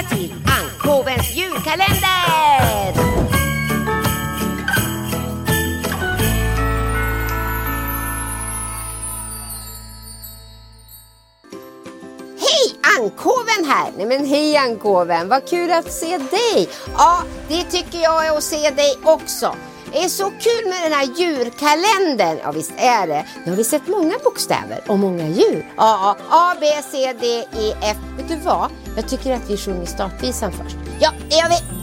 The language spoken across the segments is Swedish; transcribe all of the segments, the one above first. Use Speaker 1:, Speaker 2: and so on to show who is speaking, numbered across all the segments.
Speaker 1: välkomna till Ankovens julkalender! Hej Ankoven här! Nej men hej Ankoven, vad kul att se dig! Ja, det tycker jag är att se dig också. Det är så kul med den här djurkalendern. Ja visst är det. Nu har vi sett många bokstäver och många djur. Ja, A, B, C, D, E, F. Vet du vad? Jag tycker att vi sjunger startvisan först. Ja, det gör vi!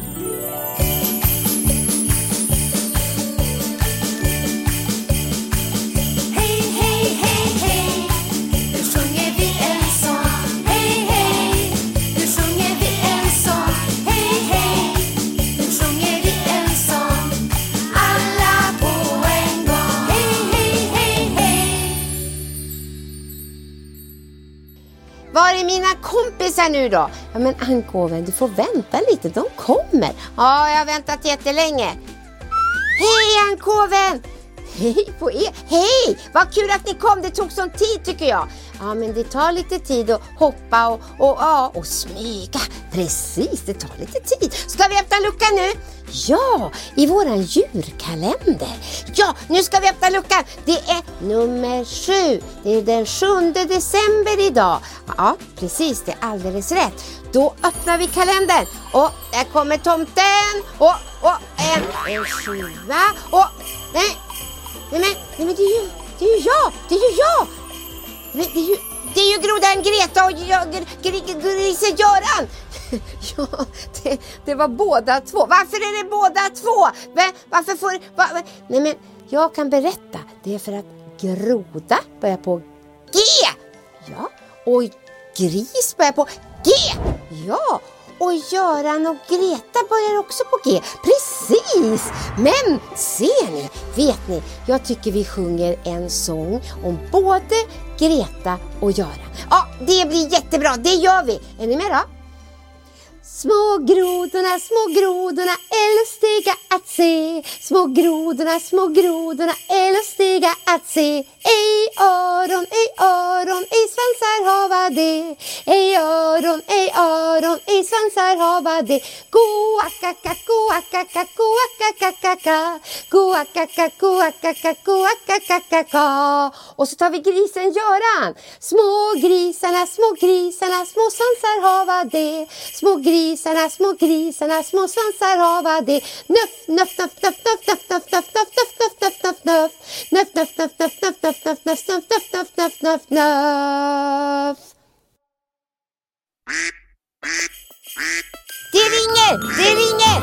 Speaker 1: Var är mina kompisar nu då? Ja men Ankoven, du får vänta lite, de kommer. Ja, jag har väntat jättelänge. Hej Ankoven! Hej på er! Hej! Vad kul att ni kom, det tog sån tid tycker jag. Ja men det tar lite tid att hoppa och, och, ja, och smyga. Precis, det tar lite tid. Ska vi öppna luckan nu? Ja, i våran djurkalender. Ja, nu ska vi öppna luckan. Det är nummer sju. Det är den 7 december idag. Ja, precis, det är alldeles rätt. Då öppnar vi kalendern och där kommer tomten och, och en, en sjua och nej, nej men, nej men det är ju, det är ju jag, det är ju jag. Men det är ju, det är ju grodan Greta och gr, gr, grisen Göran. Ja, det, det var båda två. Varför är det båda två? Varför får... Va? Nej men, jag kan berätta. Det är för att groda börjar på G. Ja, och gris börjar på G. Ja, och Göran och Greta börjar också på G. Precis! Men ser ni, vet ni, jag tycker vi sjunger en sång om både Greta och Göran. Ja, det blir jättebra, det gör vi. Är ni med då? Små grodorna, små grodorna är lustiga att se. Små grodorna, små grodorna är lustiga att se. Ej öron, ej öron, ej svansar hava det. Ej öron, ej öron, ej svansar hava det. Goakaka, goakaka, goakakakaka. Goakaka, goakaka, goakakakaka. Och så tar vi grisen Göran. Små grisarna, små grisarna, små svansar hava det. Små grisarna, små grisarna, små svansar hava det. Nuff, nuff, nuff, nuff, nuff, nuff, nuff, nuff, nuff, nuff, nuff, nuff, nuff, nuff. Nuff, nuff, nuff, nuff, nuff, nuff, nuff, nuff, nuff, nuff, nuff, nuff, nuff. Det ringer! Det ringer!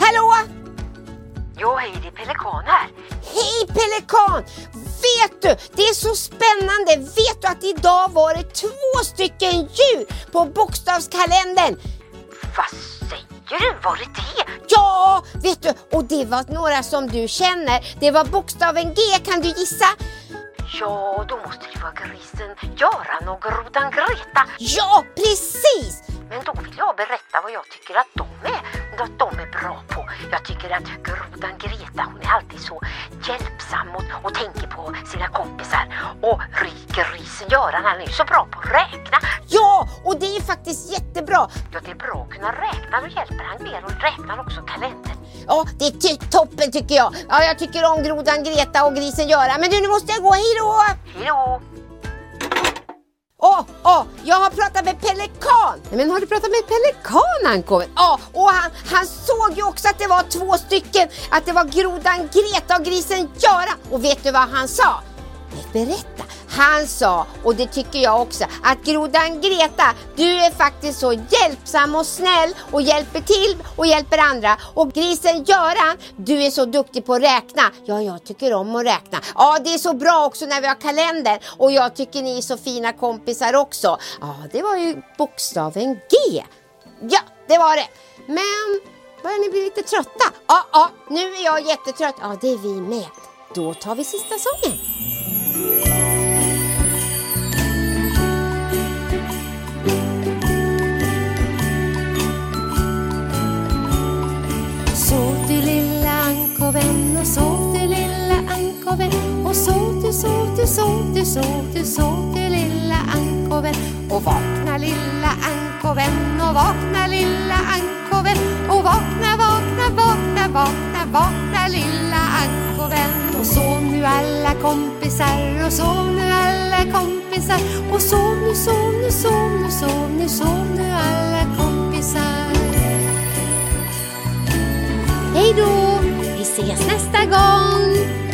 Speaker 1: Hallå?
Speaker 2: Jo, hej, det är Pelikan här.
Speaker 1: Hej Pelikan! Vet du, det är så spännande. Vet att idag var det två stycken djur på bokstavskalendern?
Speaker 2: Vad säger du? Var det det?
Speaker 1: Ja, vet du, och det var några som du känner. Det var bokstaven G, kan du gissa?
Speaker 2: Ja, då måste det vara grisen Göran och grodan Greta.
Speaker 1: Ja, precis!
Speaker 2: Men då vill jag berätta vad jag tycker att de är, att de är bra på. Jag tycker att grodan Greta, hon är alltid så hjälpsam och, och tänker på sina kompisar. Och grisen Göran, han är ju så bra på att räkna.
Speaker 1: Ja, och det är faktiskt jättebra.
Speaker 2: Ja, det är bra att kunna räkna. Då hjälper han mer och räknar också kalendern.
Speaker 1: Ja, det är ty- toppen tycker jag. Ja, jag tycker om grodan Greta och grisen Göran. Men du, nu måste jag gå. Hej då!
Speaker 2: Hej då!
Speaker 1: Åh, åh, jag har pratat med Pelikan! Nej, men har du pratat med Pelikan Ankoven? Ja, och han, han såg ju också att det var två stycken, att det var grodan Greta och grisen Göran. Och vet du vad han sa? Nej, berätta. Han sa, och det tycker jag också, att grodan Greta, du är faktiskt så hjälpsam och snäll och hjälper till och hjälper andra. Och grisen Göran, du är så duktig på att räkna. Ja, jag tycker om att räkna. Ja, det är så bra också när vi har kalender och jag tycker ni är så fina kompisar också. Ja, det var ju bokstaven G. Ja, det var det. Men börjar ni bli lite trötta? Ja, ja, nu är jag jättetrött. Ja, det är vi med. Då tar vi sista sången.
Speaker 3: Sov, du sov, du
Speaker 1: du lilla ankoven Och vakna lilla ankoven och vakna lilla ankoven Och vakna, vakna, vakna, vakna, vakna lilla ankoven Och sov nu alla kompisar och sov nu alla kompisar Och sov nu, sov nu, sov nu, sov nu, sov nu alla kompisar Hej då! Vi ses nästa gång!